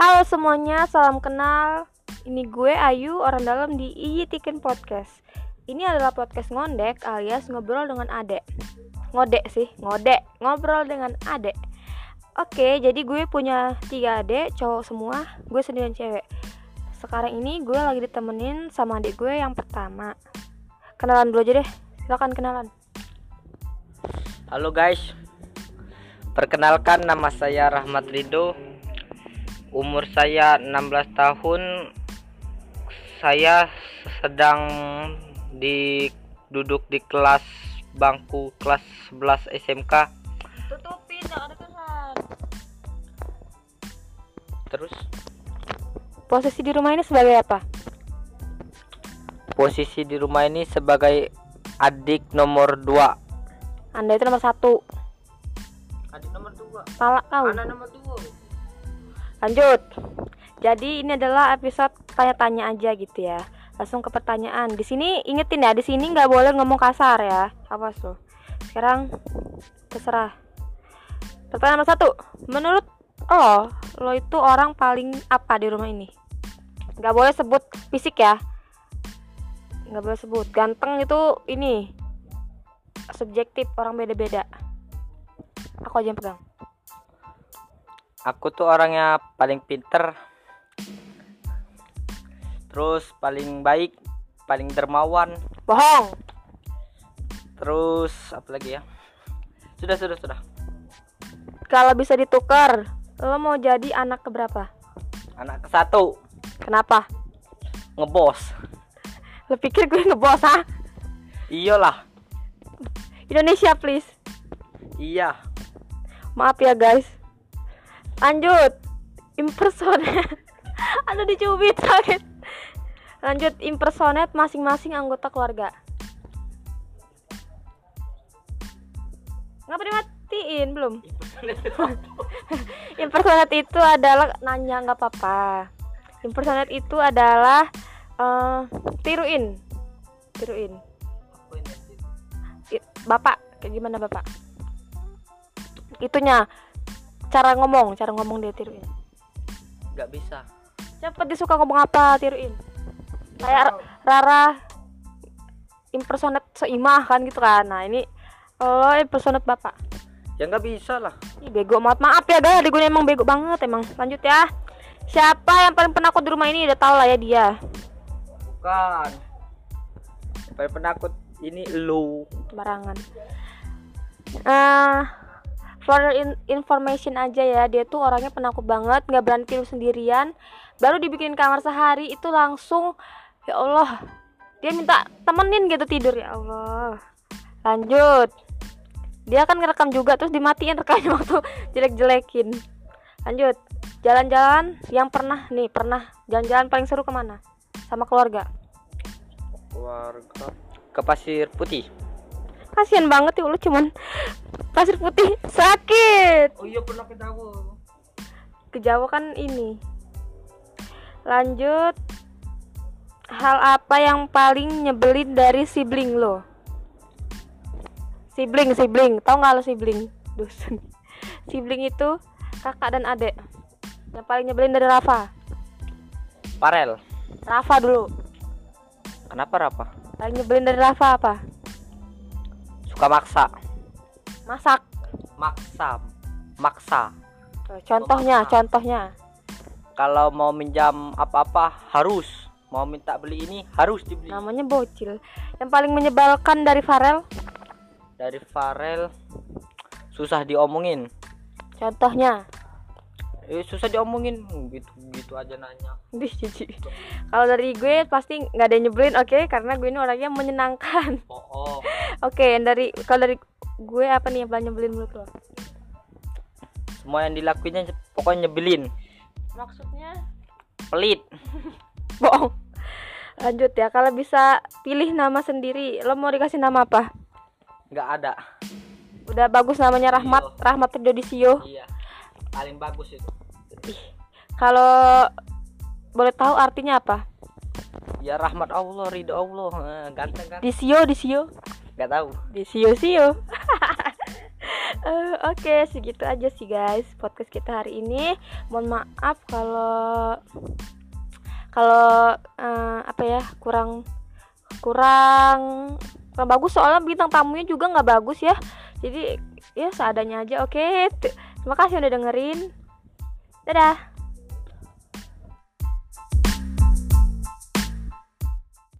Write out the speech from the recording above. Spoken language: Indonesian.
Halo semuanya, salam kenal. Ini gue Ayu, orang dalam di Iyi Tikin Podcast. Ini adalah podcast ngondek alias ngobrol dengan adek. Ngodek sih, ngodek, ngobrol dengan adek. Oke, jadi gue punya tiga adek, cowok semua, gue sendirian cewek. Sekarang ini gue lagi ditemenin sama adik gue yang pertama. Kenalan dulu aja deh, silakan kenalan. Halo guys, perkenalkan nama saya Rahmat Rido. Umur saya 16 tahun. Saya sedang di duduk di kelas bangku kelas 11 SMK. Tutupin, ada kesan. Terus Posisi di rumah ini sebagai apa? posisi di rumah ini sebagai adik nomor 2. Anda itu nomor satu. Adik nomor 2. Salah kau. nomor 2. Lanjut. Jadi ini adalah episode tanya-tanya aja gitu ya. Langsung ke pertanyaan. Di sini ingetin ya, di sini nggak boleh ngomong kasar ya. Awas loh. Sekarang terserah. Pertanyaan nomor satu. Menurut lo, lo itu orang paling apa di rumah ini? Nggak boleh sebut fisik ya. Nggak boleh sebut. Ganteng itu ini subjektif orang beda-beda. Aku aja yang pegang. Aku tuh orangnya paling pinter. Terus paling baik, paling dermawan. Bohong. Terus apa lagi ya? Sudah, sudah, sudah. Kalau bisa ditukar, lo mau jadi anak keberapa? Anak ke satu Kenapa? ngebos. Lo pikir gue ngebos ah? Iyalah. Indonesia please. Iya. Maaf ya guys. Lanjut. Impersonate. Aduh dicubit sakit. Lanjut impersonate masing-masing anggota keluarga. Ngapa dimatiin belum? Impersonate itu adalah nanya nggak apa-apa. Impersonate itu adalah eh, tiruin, tiruin. Bapak, kayak gimana bapak? Itunya cara ngomong, cara ngomong dia tiruin. Gak bisa. Cepet dia suka ngomong apa tiruin. Kayak Rara impersonate seimah kan gitu kan. Nah ini lo impersonate bapak. Ya nggak bisa lah. Ih bego maaf maaf ya guys, adik gue emang bego banget emang. Lanjut ya. Siapa yang paling penakut di rumah ini udah tau lah ya dia. Bukan. Paling penakut ini lu. Barangan. Eh for in- information aja ya, dia tuh orangnya penakut banget, nggak berani tidur sendirian. Baru dibikin kamar sehari itu langsung ya Allah. Dia minta temenin gitu tidur ya Allah. Lanjut. Dia kan ngerekam juga terus dimatiin rekamnya waktu jelek-jelekin. Lanjut. Jalan-jalan yang pernah nih, pernah jalan-jalan paling seru ke mana? Sama keluarga. Keluarga ke pasir putih. Kasihan banget ya lu cuman pasir putih sakit. Oh iya pernah ke Jawa. ke Jawa kan ini. Lanjut. Hal apa yang paling nyebelin dari sibling lo? Sibling sibling. Tau nggak lo sibling? Dusun. Sibling itu kakak dan adik. Yang paling nyebelin dari Rafa? Parel. Rafa dulu. Kenapa Rafa? paling nyebelin dari Rafa apa Suka maksa. masak Maksa. Maksa. Contohnya Memaksa. contohnya Kalau mau minjam apa-apa harus. Mau minta beli ini harus dibeli. namanya bocil yang paling menyebalkan dari Farel Dari Farel susah diomongin. contohnya Eh, susah diomongin gitu gitu aja nanya. Dih, jijik. Kalau dari gue pasti nggak ada yang nyebelin, oke? Karena gue ini orangnya menyenangkan. Oh, oh. Oke, yang dari kalau dari gue apa nih yang paling nyebelin menurut lo? semua yang dilakuinnya pokoknya nyebelin Maksudnya? pelit Bohong. Lanjut ya, kalau bisa pilih nama sendiri, lo mau dikasih nama apa? nggak ada Udah bagus namanya Rahmat, Iyo. Rahmat Tridodisio. iya paling bagus itu Kalau boleh tahu artinya apa? ya rahmat Allah ridho Allah ganteng kan Disio, Disio. nggak tahu Disio, Sio. Eh, Oke, segitu aja sih guys podcast kita hari ini. Mohon maaf kalau kalau eh, apa ya kurang kurang kurang bagus soalnya bintang tamunya juga nggak bagus ya. Jadi ya seadanya aja. Oke, T- terima kasih udah dengerin. Dadah.